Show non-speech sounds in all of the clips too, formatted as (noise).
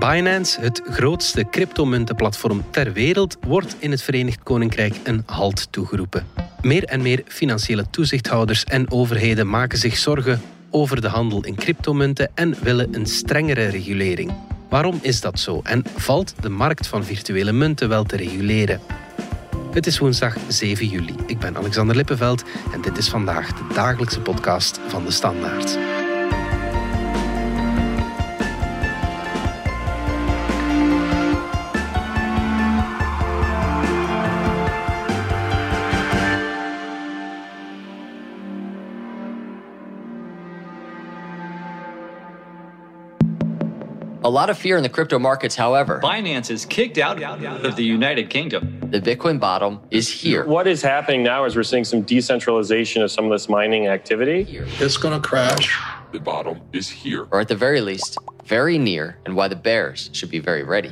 Binance, het grootste cryptomuntenplatform ter wereld, wordt in het Verenigd Koninkrijk een halt toegeroepen. Meer en meer financiële toezichthouders en overheden maken zich zorgen over de handel in cryptomunten en willen een strengere regulering. Waarom is dat zo en valt de markt van virtuele munten wel te reguleren? Het is woensdag 7 juli. Ik ben Alexander Lippenveld en dit is vandaag de dagelijkse podcast van de Standaard. A lot of fear in the crypto markets, however. Binance is kicked out of the United Kingdom. The Bitcoin bottom is here. What is happening now is we're seeing some decentralization of some of this mining activity. It's going to crash. The bottom is here. Or at the very least, very near, and why the bears should be very ready.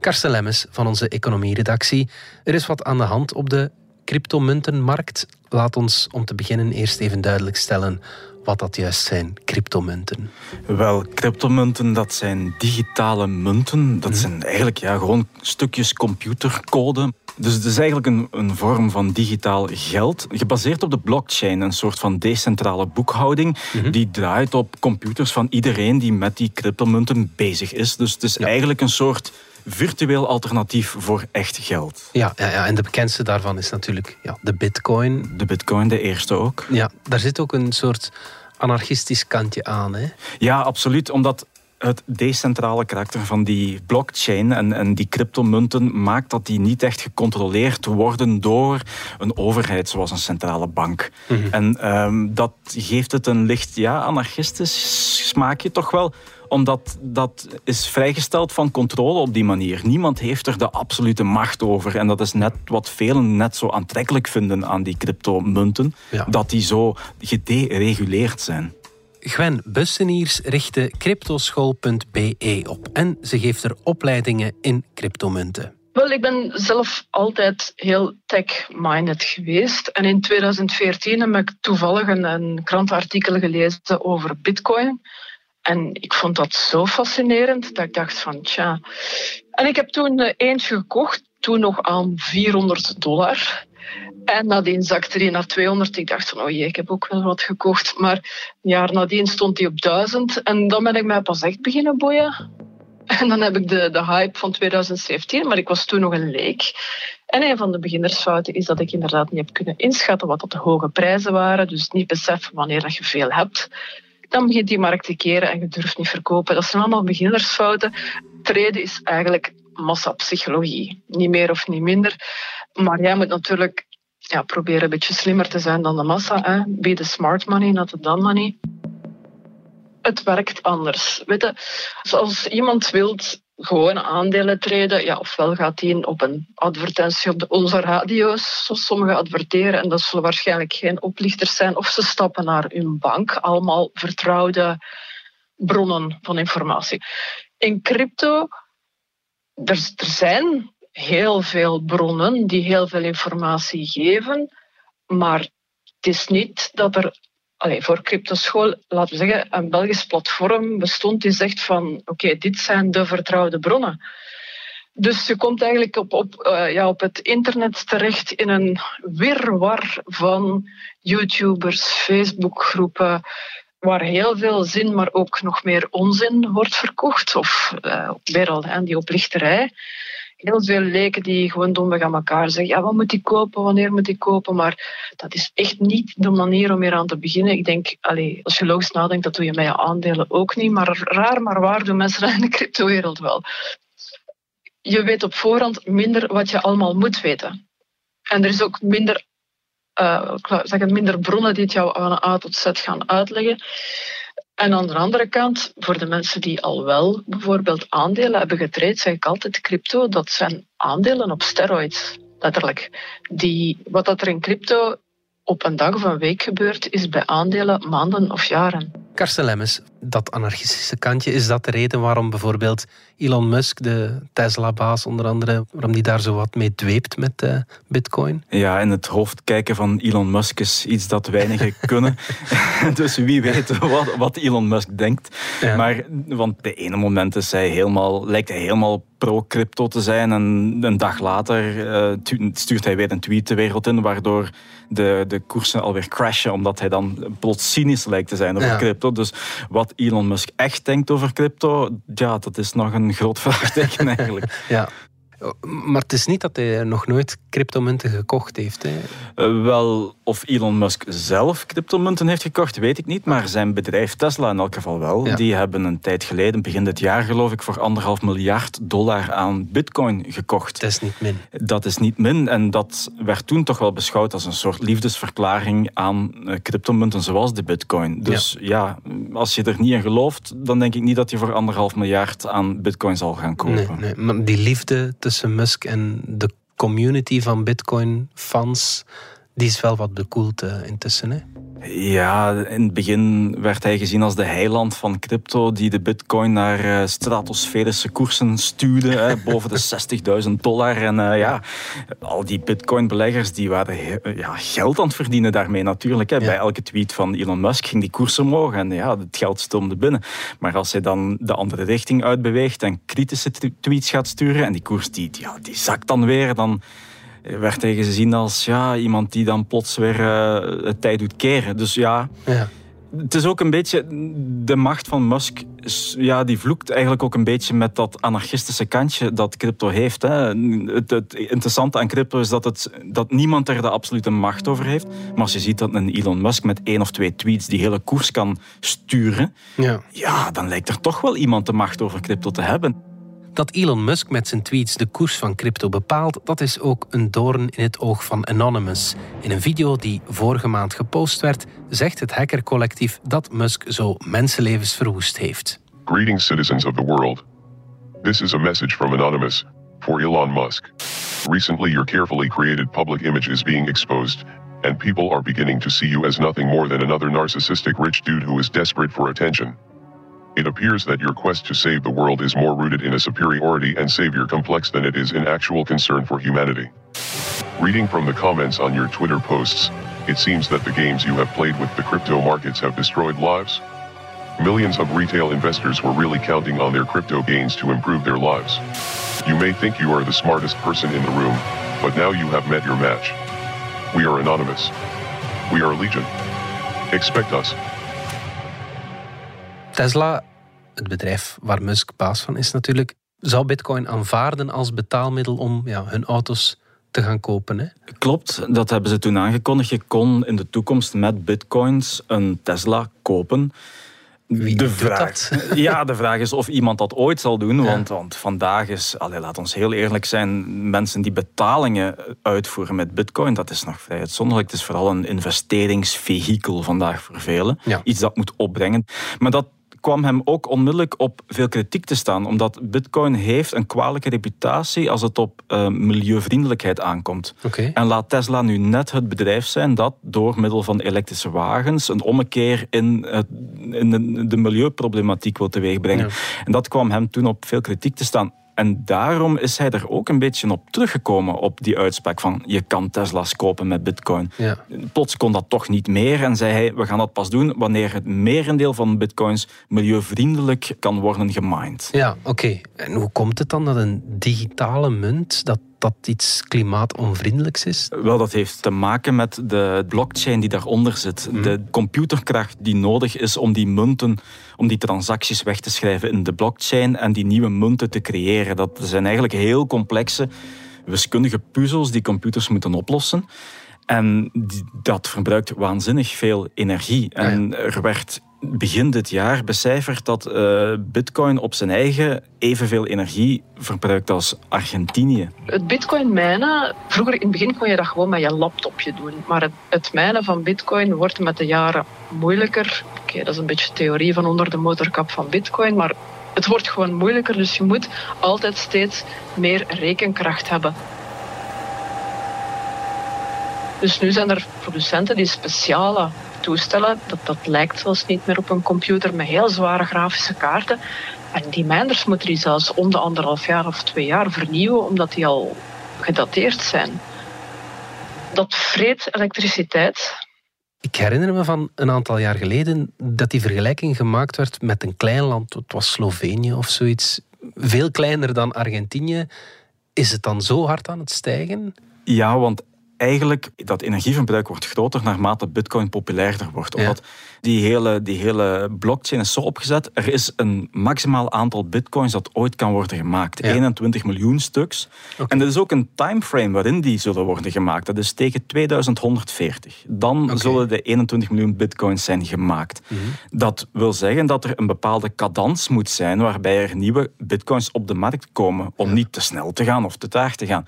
Karsten Lemmes van onze economieredactie. Er is wat aan de hand op de cryptomuntenmarkt. Laat ons om te beginnen eerst even duidelijk stellen wat dat juist zijn, cryptomunten. Wel, cryptomunten, dat zijn digitale munten. Dat mhm. zijn eigenlijk ja, gewoon stukjes computercode. Dus het is eigenlijk een, een vorm van digitaal geld, gebaseerd op de blockchain, een soort van decentrale boekhouding, mhm. die draait op computers van iedereen die met die cryptomunten bezig is. Dus het is eigenlijk een soort virtueel alternatief voor echt geld. Ja, ja, ja, en de bekendste daarvan is natuurlijk ja, de bitcoin. De bitcoin, de eerste ook. Ja, daar zit ook een soort anarchistisch kantje aan. Hè? Ja, absoluut. Omdat het decentrale karakter van die blockchain en, en die cryptomunten maakt dat die niet echt gecontroleerd worden door een overheid zoals een centrale bank. Mhm. En um, dat geeft het een licht ja, anarchistisch smaakje toch wel omdat dat is vrijgesteld van controle op die manier. Niemand heeft er de absolute macht over. En dat is net wat velen net zo aantrekkelijk vinden aan die cryptomunten. Dat die zo gedereguleerd zijn. Gwen Busseniers richtte cryptoschool.be op en ze geeft er opleidingen in cryptomunten. Wel, ik ben zelf altijd heel tech-minded geweest. En in 2014 heb ik toevallig een, een krantenartikel gelezen over Bitcoin. En ik vond dat zo fascinerend dat ik dacht van tja. En ik heb toen eh, eentje gekocht, toen nog aan 400 dollar. En nadien zakte die naar 200. Ik dacht van, oh jee, ik heb ook wel wat gekocht. Maar een jaar nadien stond die op 1000. En dan ben ik mij pas echt beginnen boeien. En dan heb ik de, de hype van 2017, maar ik was toen nog een leek. En een van de beginnersfouten is dat ik inderdaad niet heb kunnen inschatten wat dat de hoge prijzen waren. Dus niet beseffen wanneer dat je veel hebt dan begint die markt te keren en je durft niet verkopen. Dat zijn allemaal beginnersfouten. Treden is eigenlijk massapsychologie. Niet meer of niet minder. Maar jij moet natuurlijk ja, proberen een beetje slimmer te zijn dan de massa. Hè. Be the smart money, not the dumb money. Het werkt anders. Weet je, zoals iemand wilt gewoon aandelen treden, ja, ofwel gaat hij op een advertentie op onze radio's, zoals sommigen adverteren, en dat zullen waarschijnlijk geen oplichters zijn, of ze stappen naar hun bank, allemaal vertrouwde bronnen van informatie. In crypto, er zijn heel veel bronnen die heel veel informatie geven, maar het is niet dat er Allee, voor cryptoschool, laten we zeggen, een Belgisch platform bestond die zegt van oké, dit zijn de vertrouwde bronnen. Dus je komt eigenlijk op, op, uh, ja, op het internet terecht in een wirwar van YouTubers, Facebookgroepen, waar heel veel zin, maar ook nog meer onzin wordt verkocht. Of uh, al, hè, die oplichterij heel veel leken die gewoon domweg aan elkaar zeggen, ja, wat moet ik kopen, wanneer moet ik kopen? Maar dat is echt niet de manier om hier aan te beginnen. Ik denk, allez, als je logisch nadenkt, dat doe je met je aandelen ook niet. Maar raar maar waar doen mensen in de cryptowereld wel. Je weet op voorhand minder wat je allemaal moet weten. En er is ook minder, uh, zeg het, minder bronnen die het jou van A tot Z gaan uitleggen. En aan de andere kant, voor de mensen die al wel bijvoorbeeld aandelen hebben getraind, zeg ik altijd crypto, dat zijn aandelen op steroids. Letterlijk. Die, wat dat er in crypto op een dag of een week gebeurt, is bij aandelen maanden of jaren. Karsten Lemmes, dat anarchistische kantje. Is dat de reden waarom bijvoorbeeld Elon Musk, de Tesla-baas onder andere, waarom die daar zo wat mee dweept met uh, bitcoin? Ja, in het hoofd kijken van Elon Musk is iets dat weinigen (laughs) kunnen. (laughs) dus wie weet wat, wat Elon Musk denkt. Maar, want de ene moment is hij helemaal, lijkt hij helemaal pro-crypto te zijn. En een dag later uh, stuurt hij weer een tweet de wereld in, waardoor de, de koersen alweer crashen, omdat hij dan plots cynisch lijkt te zijn over crypto. Dus wat Elon Musk echt denkt over crypto, ja, dat is nog een groot vraagteken (laughs) eigenlijk. ja. Maar het is niet dat hij nog nooit cryptomunten gekocht heeft. Hè? Uh, wel, of Elon Musk zelf cryptomunten heeft gekocht, weet ik niet. Maar zijn bedrijf Tesla in elk geval wel. Die hebben een tijd geleden, begin dit jaar geloof ik, voor anderhalf miljard dollar aan bitcoin gekocht. Dat is niet min. Dat is niet min. En dat werd toen toch wel beschouwd als een soort liefdesverklaring aan uh, cryptomunten zoals de bitcoin. Dus ja. als je er niet in gelooft, dan denk ik niet dat je voor anderhalf miljard aan bitcoin zal gaan kopen. Nee, nee. maar die liefde tussen Musk en de community van Bitcoin-fans, die is wel wat bekoeld uh, intussen. Hè? Ja, in het begin werd hij gezien als de heiland van crypto die de bitcoin naar uh, stratosferische koersen stuurde, hè, (laughs) boven de 60.000 dollar. En uh, ja, al die bitcoin-beleggers die waren ja, geld aan het verdienen daarmee natuurlijk. Hè. Ja. Bij elke tweet van Elon Musk ging die koers omhoog en ja, het geld stroomde binnen. Maar als hij dan de andere richting uitbeweegt en kritische tweets gaat sturen en die koers die, ja, die zakt dan weer, dan werd hij gezien als ja, iemand die dan plots weer uh, het tijd doet keren. Dus ja, ja, het is ook een beetje de macht van Musk. Ja, die vloekt eigenlijk ook een beetje met dat anarchistische kantje dat crypto heeft. Hè. Het, het, interessante aan crypto is dat, het, dat niemand er de absolute macht over heeft. Maar als je ziet dat een Elon Musk met één of twee tweets die hele koers kan sturen, ja. ja, dan lijkt er toch wel iemand de macht over crypto te hebben. Dat Elon Musk met zijn tweets de koers van crypto bepaalt, dat is ook een doorn in het oog van Anonymous. In een video die vorige maand gepost werd, zegt het hackercollectief dat Musk zo mensenlevens verwoest heeft. Greetings citizens of the world. This is a message from Anonymous for Elon Musk. Recently your carefully created public image is being exposed and people are beginning to see you as nothing more than another narcissistic rich dude who is desperate for attention. It appears that your quest to save the world is more rooted in a superiority and savior complex than it is in actual concern for humanity. Reading from the comments on your Twitter posts, it seems that the games you have played with the crypto markets have destroyed lives. Millions of retail investors were really counting on their crypto gains to improve their lives. You may think you are the smartest person in the room, but now you have met your match. We are anonymous. We are Legion. Expect us. Tesla, het bedrijf waar Musk baas van is natuurlijk, zou Bitcoin aanvaarden als betaalmiddel om ja, hun auto's te gaan kopen. Hè? Klopt, dat hebben ze toen aangekondigd. Je kon in de toekomst met bitcoins een Tesla kopen. Wie de vraag, dat? (laughs) Ja, de vraag is of iemand dat ooit zal doen. Want, want vandaag is, allee, laat ons heel eerlijk zijn, mensen die betalingen uitvoeren met bitcoin, dat is nog vrij uitzonderlijk. Het is vooral een investeringsvehikel vandaag voor velen. Iets dat moet opbrengen. Maar dat kwam hem ook onmiddellijk op veel kritiek te staan, omdat Bitcoin heeft een kwalijke reputatie als het op uh, milieuvriendelijkheid aankomt. En laat Tesla nu net het bedrijf zijn dat door middel van elektrische wagens een ommekeer in, in de, de, milieuproblematiek wil teweegbrengen. En dat kwam hem toen op veel kritiek te staan. En daarom is hij er ook een beetje op teruggekomen op die uitspraak van je kan Tesla's kopen met bitcoin. Ja. Plots kon dat toch niet meer en zei hij we gaan dat pas doen wanneer het merendeel van bitcoins milieuvriendelijk kan worden gemined. Ja, oké. En hoe komt het dan dat een digitale munt, dat dat iets klimaatonvriendelijks is? Wel, dat heeft te maken met de blockchain die daaronder zit. Mhm. De computerkracht die nodig is om die munten, om die transacties weg te schrijven in de blockchain en die nieuwe munten te creëren. Dat zijn eigenlijk heel complexe wiskundige puzzels die computers moeten oplossen. En dat verbruikt waanzinnig veel energie. En er werd begin dit jaar becijferd dat uh, Bitcoin op zijn eigen evenveel energie verbruikt als Argentinië. Het Bitcoin mijnen, vroeger in het begin kon je dat gewoon met je laptopje doen. Maar het, het mijnen van Bitcoin wordt met de jaren moeilijker. Oké, dat is een beetje theorie van onder de motorkap van Bitcoin, maar het wordt gewoon moeilijker. Dus je moet altijd steeds meer rekenkracht hebben. Dus nu zijn er producenten die speciale toestellen. Dat, dat lijkt zelfs niet meer op een computer met heel zware grafische kaarten. En die minders moeten die zelfs om de anderhalf jaar of twee jaar vernieuwen, omdat die al gedateerd zijn. Dat vreet elektriciteit. Ik herinner me van een aantal jaar geleden dat die vergelijking gemaakt werd met een klein land, het was Slovenië of zoiets, veel kleiner dan Argentinië. Is het dan zo hard aan het stijgen? Ja, want eigenlijk dat energieverbruik wordt groter naarmate bitcoin populairder wordt. Omdat die, hele, die hele blockchain is zo opgezet. Er is een maximaal aantal bitcoins dat ooit kan worden gemaakt. 21 miljoen stuks. En er is ook een timeframe waarin die zullen worden gemaakt. Dat is tegen 2140. Dan zullen de 21 miljoen bitcoins zijn gemaakt. Mhm. Dat wil zeggen dat er een bepaalde cadans moet zijn waarbij er nieuwe bitcoins op de markt komen om niet te snel te gaan of te traag te gaan.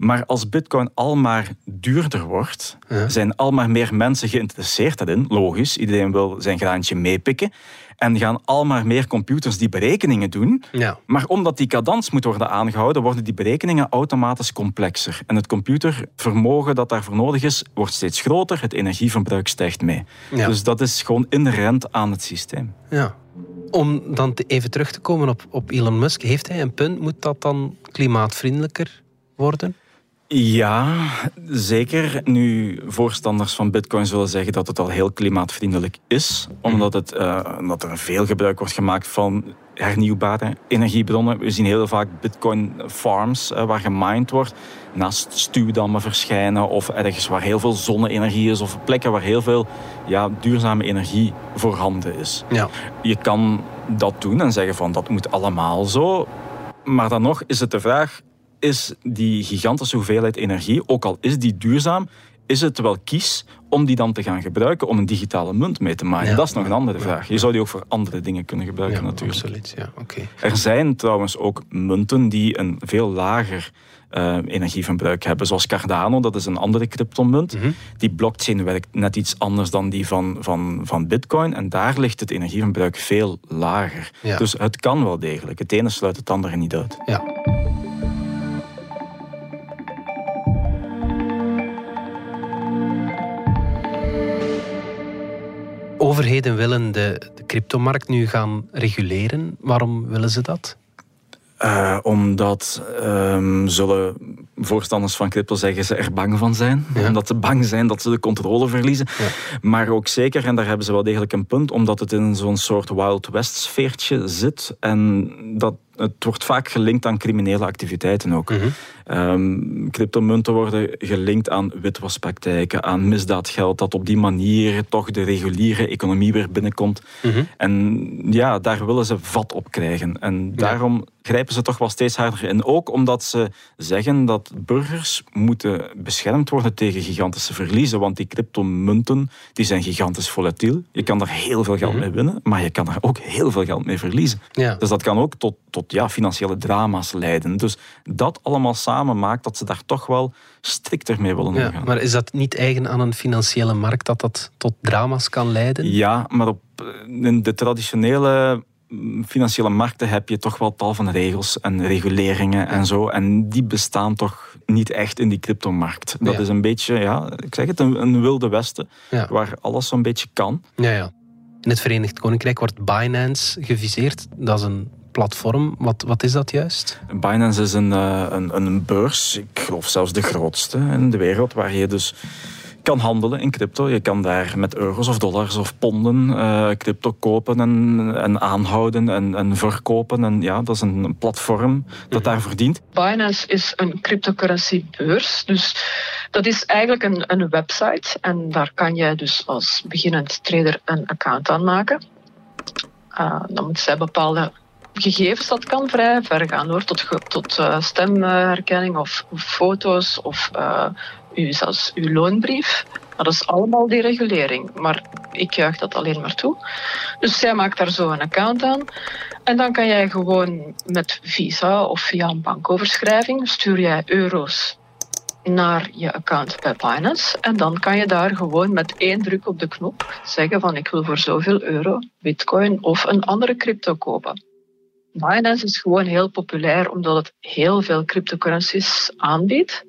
Maar als bitcoin al maar duurder wordt, zijn al maar meer mensen geïnteresseerd in. Logisch, iedereen wil zijn graantje meepikken. En gaan al maar meer computers die berekeningen doen. Ja. Maar omdat die cadans moet worden aangehouden, worden die berekeningen automatisch complexer. En het computervermogen dat daarvoor nodig is, wordt steeds groter. Het energieverbruik stijgt mee. Dus dat is gewoon inherent aan het systeem. Ja. Om dan even terug te komen op, op Elon Musk, heeft hij een punt? Moet dat dan klimaatvriendelijker worden? Ja, zeker. Nu, voorstanders van Bitcoin zullen zeggen dat het al heel klimaatvriendelijk is, omdat, het, uh, omdat er veel gebruik wordt gemaakt van hernieuwbare energiebronnen. We zien heel vaak Bitcoin farms uh, waar gemined wordt, naast stuwdammen verschijnen of ergens waar heel veel zonne-energie is of plekken waar heel veel ja, duurzame energie voorhanden is. Ja. Je kan dat doen en zeggen van dat moet allemaal zo. Maar dan nog is het de vraag, is die gigantische hoeveelheid energie, ook al is die duurzaam, is het wel kies om die dan te gaan gebruiken om een digitale munt mee te maken? dat is nog een andere vraag. Je zou die ook voor andere dingen kunnen gebruiken natuurlijk. Absoluut, ja. Okay. Er zijn trouwens ook munten die een veel lager uh, energieverbruik hebben, zoals Cardano, dat is een andere cryptomunt. Mm Die blockchain werkt net iets anders dan die van, van, van Bitcoin en daar ligt het energieverbruik veel lager. Dus het kan wel degelijk. Het ene sluit het andere niet uit. Ja. Overheden willen de, de cryptomarkt nu gaan reguleren. Waarom willen ze dat? Uh, omdat um, zullen voorstanders van crypto zeggen ze er bang van zijn. Omdat ze bang zijn dat ze de controle verliezen. Maar ook zeker, en daar hebben ze wel degelijk een punt, omdat het in zo'n soort Wild West sfeertje zit. En dat het wordt vaak gelinkt aan criminele activiteiten ook. Mm cryptomunten worden gelinkt aan witwaspraktijken, aan misdaadgeld, dat op die manier toch de reguliere economie weer binnenkomt. Mhm. En ja, daar willen ze vat op krijgen. En daarom grijpen ze toch wel steeds harder in. Ook omdat ze zeggen dat burgers moeten beschermd worden tegen gigantische verliezen. Want die cryptomunten die zijn gigantisch volatiel. Je kan daar heel veel geld mhm. mee winnen, maar je kan er ook heel veel geld mee verliezen. Dus dat kan ook tot, tot ja, financiële drama's leiden. Dus dat allemaal samen maakt dat ze daar toch wel strikter mee willen omgaan. maar is dat niet eigen aan een financiële markt dat dat tot drama's kan leiden? Ja, maar op, in de traditionele financiële markten heb je toch wel tal van regels en reguleringen en zo. En die bestaan toch niet echt in die cryptomarkt. Dat is een beetje, ja, ik zeg het, een, een wilde westen waar alles zo'n beetje kan. Ja, ja. In het Verenigd Koninkrijk wordt Binance geviseerd. Dat is een platform. Wat, wat is dat juist? Binance is een, eh, een, een beurs, ik geloof zelfs de grootste in de wereld, waar je dus kan handelen in crypto. Je kan daar met euro's of dollars of ponden uh, crypto kopen en, en aanhouden en, en, verkopen. En ja, dat is een platform dat daarvoor dient. Binance is een cryptocurrency beurs. Dus dat is eigenlijk een, een website. En daar kan je dus als beginnend trader een account aanmaken. Uh, dan moet zij bepaalde gegevens, dat kan vrij ver gaan hoor, tot, tot uh, stemherkenning of, foto's of uh, u, zelfs uw loonbrief. dat is allemaal die regulering, maar ik juich dat alleen maar toe. Dus zij maakt daar zo een account aan. En dan kan jij gewoon met Visa of via een bankoverschrijving stuur jij euro's naar je account bij Binance. En dan kan je daar gewoon met één druk op de knop zeggen van ik wil voor zoveel euro bitcoin of een andere crypto kopen. Binance is gewoon heel populair omdat het heel veel cryptocurrencies aanbiedt.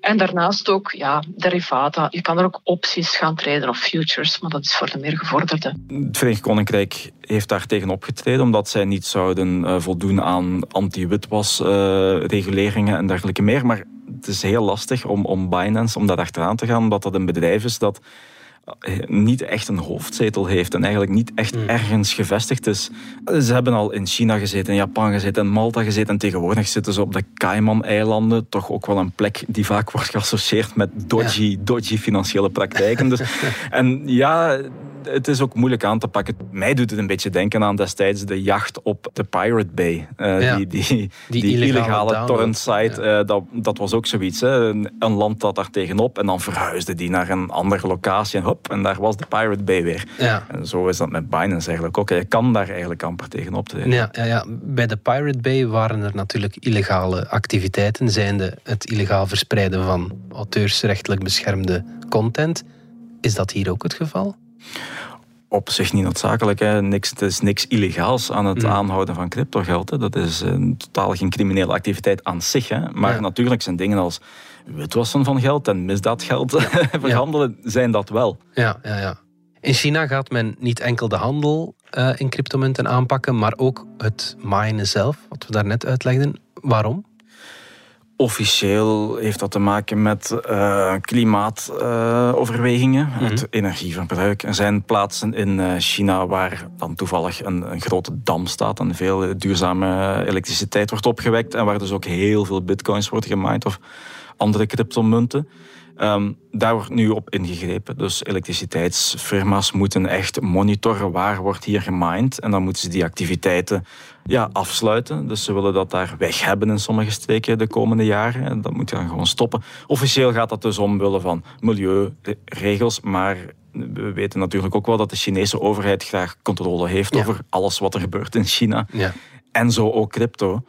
En daarnaast ook ja, derivata. Je kan er ook opties gaan treden of futures, maar dat is voor de meer gevorderde. Het Verenigd Koninkrijk heeft daar tegen opgetreden omdat zij niet zouden uh, voldoen aan anti-witwasreguleringen uh, en dergelijke meer. Maar het is heel lastig om, om Binance, om daar achteraan te gaan, omdat dat een bedrijf is dat niet echt een hoofdzetel heeft en eigenlijk niet echt hmm. ergens gevestigd is. Ze hebben al in China gezeten, in Japan gezeten, in Malta gezeten en tegenwoordig zitten ze op de Cayman-eilanden, toch ook wel een plek die vaak wordt geassocieerd met dodgy, dodgy financiële praktijken. Dus, (laughs) en ja, het is ook moeilijk aan te pakken. Mij doet het een beetje denken aan destijds de jacht op de Pirate Bay. Uh, die, die, die, illegale, torrent site. Uh, dat, dat was ook zoiets. Hè. Een land dat daar tegenop en dan verhuisde die naar een andere locatie en hop, en daar was de Pirate Bay weer. Ja. En zo is dat met Binance eigenlijk ook. Je kan daar eigenlijk amper tegenop treden. Ja, ja, ja. Bij de Pirate Bay waren er natuurlijk illegale activiteiten, zijnde het illegaal verspreiden van auteursrechtelijk beschermde content. Is dat hier ook het geval? Op zich niet noodzakelijk. Hè. Niks, het is niks illegaals aan het aanhouden van cryptogeld. Hè. Dat is een totaal geen criminele activiteit aan zich. Hè. Maar natuurlijk zijn dingen als witwassen van geld en misdaadgeld (laughs) verhandelen, zijn dat wel. Ja, ja, ja. In China gaat men niet enkel de handel uh, in cryptomunten aanpakken, maar ook het minen zelf, wat we daarnet uitlegden. Waarom? Officieel heeft dat te maken met uh, klimaatoverwegingen, uh, het energieverbruik. Er zijn plaatsen in uh, China waar dan toevallig een, een, grote dam staat en veel duurzame elektriciteit wordt opgewekt en waar dus ook heel veel bitcoins wordt gemined of andere cryptomunten. Um, daar wordt nu op ingegrepen. Dus elektriciteitsfirma's moeten echt monitoren waar wordt hier gemined. En dan moeten ze die activiteiten ja, afsluiten. Dus ze willen dat daar weg hebben in sommige streken de komende jaren. En dat moet dan gewoon stoppen. Officieel gaat dat dus omwille van milieuregels. Maar we weten natuurlijk ook wel dat de Chinese overheid graag controle heeft over alles wat er gebeurt in China. Ja. En zo ook crypto.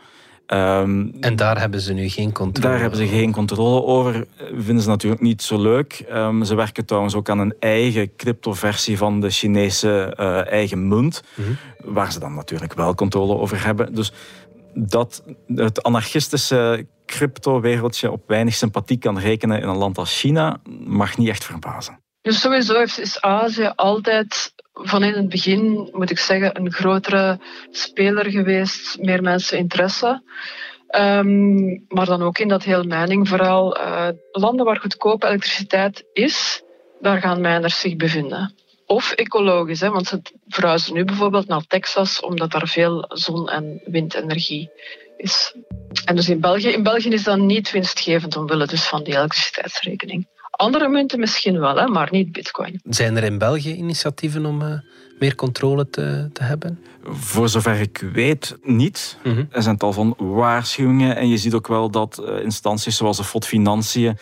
Ehm, en daar hebben ze nu geen controle Daar hebben ze geen controle over. Vinden ze natuurlijk niet zo leuk. Um, ze werken trouwens ook aan een eigen cryptoversie van de Chinese uh, eigen munt. Mhm. Waar ze dan natuurlijk wel controle over hebben. Dus dat het anarchistische crypto-wereldje op weinig sympathie kan rekenen in een land als China, mag niet echt verbazen. Dus sowieso is Azië altijd van in het begin, moet ik zeggen, een grotere speler geweest, meer mensen interesse. Um, maar dan ook in dat heel mijningverhaal. Uh, landen waar goedkope elektriciteit is, daar gaan mijners zich bevinden. Of ecologisch, hè, want ze verhuizen nu bijvoorbeeld naar Texas omdat daar veel zon- en windenergie is. En dus in België, in België is dat niet winstgevend omwille dus van die elektriciteitsrekening. Andere munten misschien wel, hè, maar niet bitcoin. Zijn er in België initiatieven om uh, meer controle te, te hebben? Voor zover ik weet, niet. Mhm. Er zijn tal van waarschuwingen. En je ziet ook wel dat uh, instanties zoals de FOD Financiën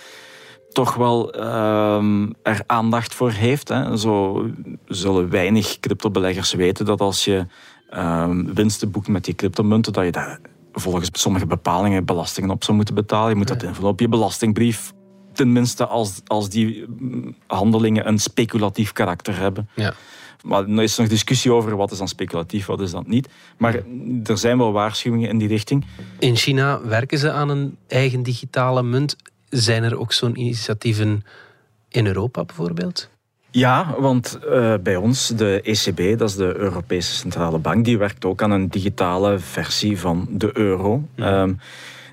toch wel uh, er aandacht voor heeft. Hè. Zo zullen weinig cryptobeleggers weten dat als je ehm, winsten boekt met die cryptomunten, dat je daar volgens sommige bepalingen belastingen op zou moeten betalen. Je moet dat invullen op je belastingbrief tenminste als, als die handelingen een speculatief karakter hebben. Ja. Maar er is nog discussie over wat is dan speculatief, wat is dat niet. Maar er zijn wel waarschuwingen in die richting. In China werken ze aan een eigen digitale munt. Zijn er ook zo'n initiatieven in Europa bijvoorbeeld? Ja, want uh, bij ons, de ECB, dat is de Europese Centrale Bank, die werkt ook aan een digitale versie van de euro. Ja. Um,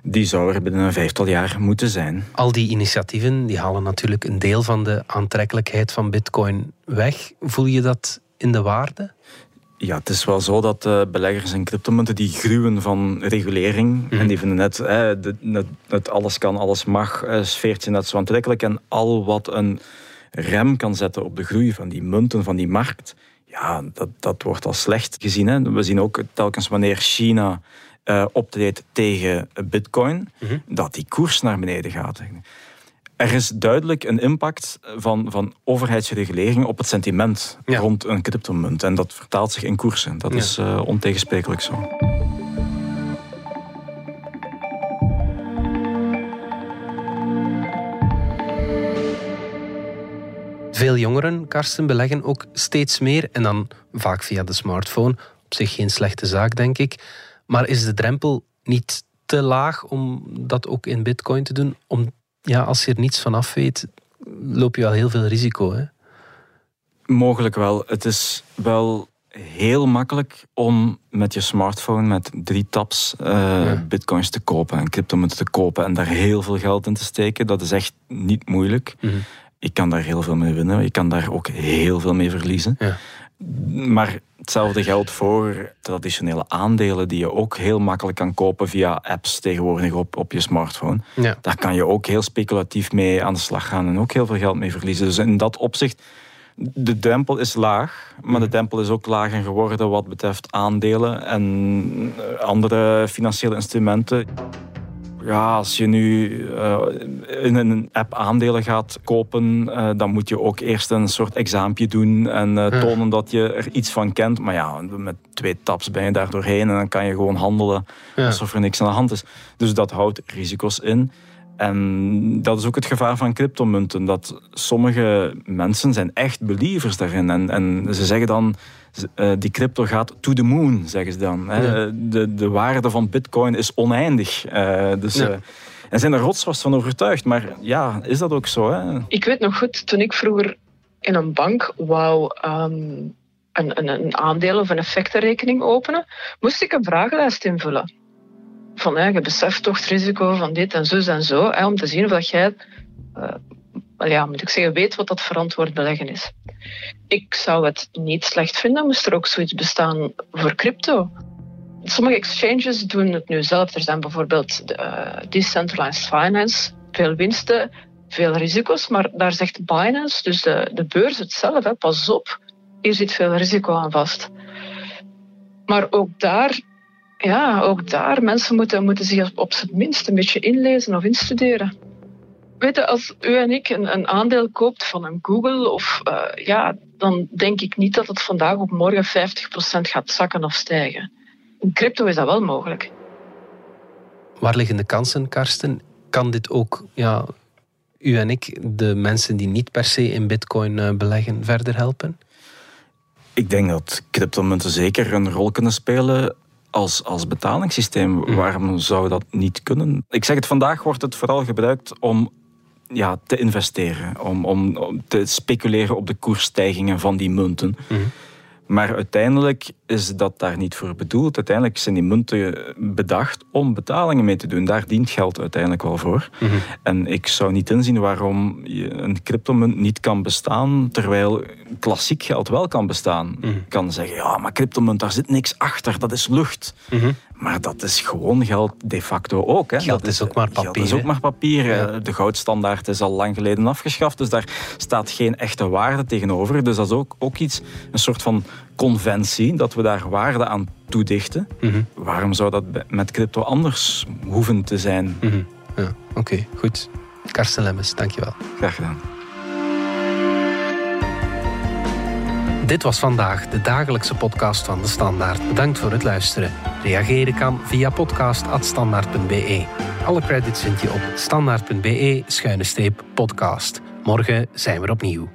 die zou er binnen een vijftal jaar moeten zijn. Al die initiatieven die halen natuurlijk een deel van de aantrekkelijkheid van Bitcoin weg. Voel je dat in de waarde? Ja, het is wel zo dat uh, beleggers in cryptomunten die gruwen van regulering. Mhm. En die vinden net, het, alles kan, alles mag, uh, sfeertje net zo aantrekkelijk. En al wat een rem kan zetten op de groei van die munten, van die markt. Ja, dat, dat wordt als slecht gezien. Hè. We zien ook telkens wanneer China uh, optreedt tegen bitcoin, mhm. dat die koers naar beneden gaat. Er is duidelijk een impact van, van overheidsregulering op het sentiment rond een cryptomunt. En dat vertaalt zich in koersen. Dat is uh, ontegensprekelijk zo. Veel jongeren, Karsten, beleggen ook steeds meer en dan vaak via de smartphone. Op zich geen slechte zaak, denk ik. Maar is de drempel niet te laag om dat ook in Bitcoin te doen? ja, als je er niets van af weet, loop je wel heel veel risico. Hè? Mogelijk wel. Het is wel heel makkelijk om met je smartphone met drie taps uh, bitcoins te kopen en cryptomunten te kopen en daar heel veel geld in te steken. Dat is echt niet moeilijk. Mm Je kan daar heel veel mee winnen. Je kan daar ook heel veel mee verliezen. Ja. Maar hetzelfde geldt voor traditionele aandelen die je ook heel makkelijk kan kopen via apps tegenwoordig op, op je smartphone. Ja. Daar kan je ook heel speculatief mee aan de slag gaan en ook heel veel geld mee verliezen. Dus in dat opzicht de drempel is laag, maar de mhm. drempel is ook lager geworden wat betreft aandelen en andere financiële instrumenten. Ja, als je nu uh, in een app aandelen gaat kopen, uh, dan moet je ook eerst een soort exaampje doen en uh, tonen dat je er iets van kent. Maar ja, met twee taps ben je daar doorheen en dan kan je gewoon handelen alsof er niks aan de hand is. Dus dat houdt risico's in. En dat is ook het gevaar van cryptomunten. Dat sommige mensen zijn echt believers daarin. En, en ze zeggen dan, uh, die crypto gaat to the moon, zeggen ze dan. Hè. De, de waarde van bitcoin is oneindig. Uh, dus, ja. uh, en zijn er rotsvast van overtuigd. Maar ja, is dat ook zo? Hè? Ik weet nog goed, toen ik vroeger in een bank wou... Um, een, een, een aandeel of een effectenrekening openen, moest ik een vragenlijst invullen van je beseft toch het risico van dit en zo en zo, hè, om te zien of dat jij, uh, ja, moet ik zeggen, weet wat dat verantwoord beleggen is. Ik zou het niet slecht vinden, moest er ook zoiets bestaan voor crypto. Sommige exchanges doen het nu zelf. Er zijn bijvoorbeeld de, uh, decentralized finance, veel winsten, veel risico's, maar daar zegt Binance, dus de, de beurs hetzelfde, pas op, hier zit veel risico aan vast. Maar ook daar ja, ook daar, mensen moeten, moeten zich op zijn minst een beetje inlezen of instuderen. Weet je, als u en ik een, een aandeel koopt van een Google, of, uh, ja, dan denk ik niet dat het vandaag op morgen 50% gaat zakken of stijgen. In crypto is dat wel mogelijk. Waar liggen de kansen, Karsten? Kan dit ook ja, u en ik, de mensen die niet per se in bitcoin uh, beleggen, verder helpen? Ik denk dat cryptomunten zeker een rol kunnen spelen als, als betalingssysteem. Mm. Waarom zou dat niet kunnen? Ik zeg het, vandaag wordt het vooral gebruikt om ja, te investeren. Om, om, om te speculeren op de koersstijgingen van die munten. Mm. Maar uiteindelijk is dat daar niet voor bedoeld. Uiteindelijk zijn die munten bedacht om betalingen mee te doen. Daar dient geld uiteindelijk wel voor. Mhm. En ik zou niet inzien waarom je een cryptomunt niet kan bestaan, terwijl klassiek geld wel kan bestaan. Mm Ik kan zeggen, ja, maar cryptomunt, daar zit niks achter, dat is lucht. Mhm. Maar dat is gewoon geld de facto ook. Hè. Geld dat is ook maar papier. Geld is ook maar papier. De goudstandaard is al lang geleden afgeschaft, dus daar staat geen echte waarde tegenover. Dus dat is ook, ook iets, een soort van conventie, dat we daar waarde aan toedichten. Mhm. Waarom zou dat met crypto anders hoeven te zijn? Mhm. ja, Oké, goed. Karsten Lemmes, dankjewel. Graag gedaan. Dit was vandaag de dagelijkse podcast van De Standaard. Bedankt voor het luisteren. Reageren kan via podcast.standaard.be. Alle credits vind je op standaard.be-podcast. Morgen zijn we opnieuw.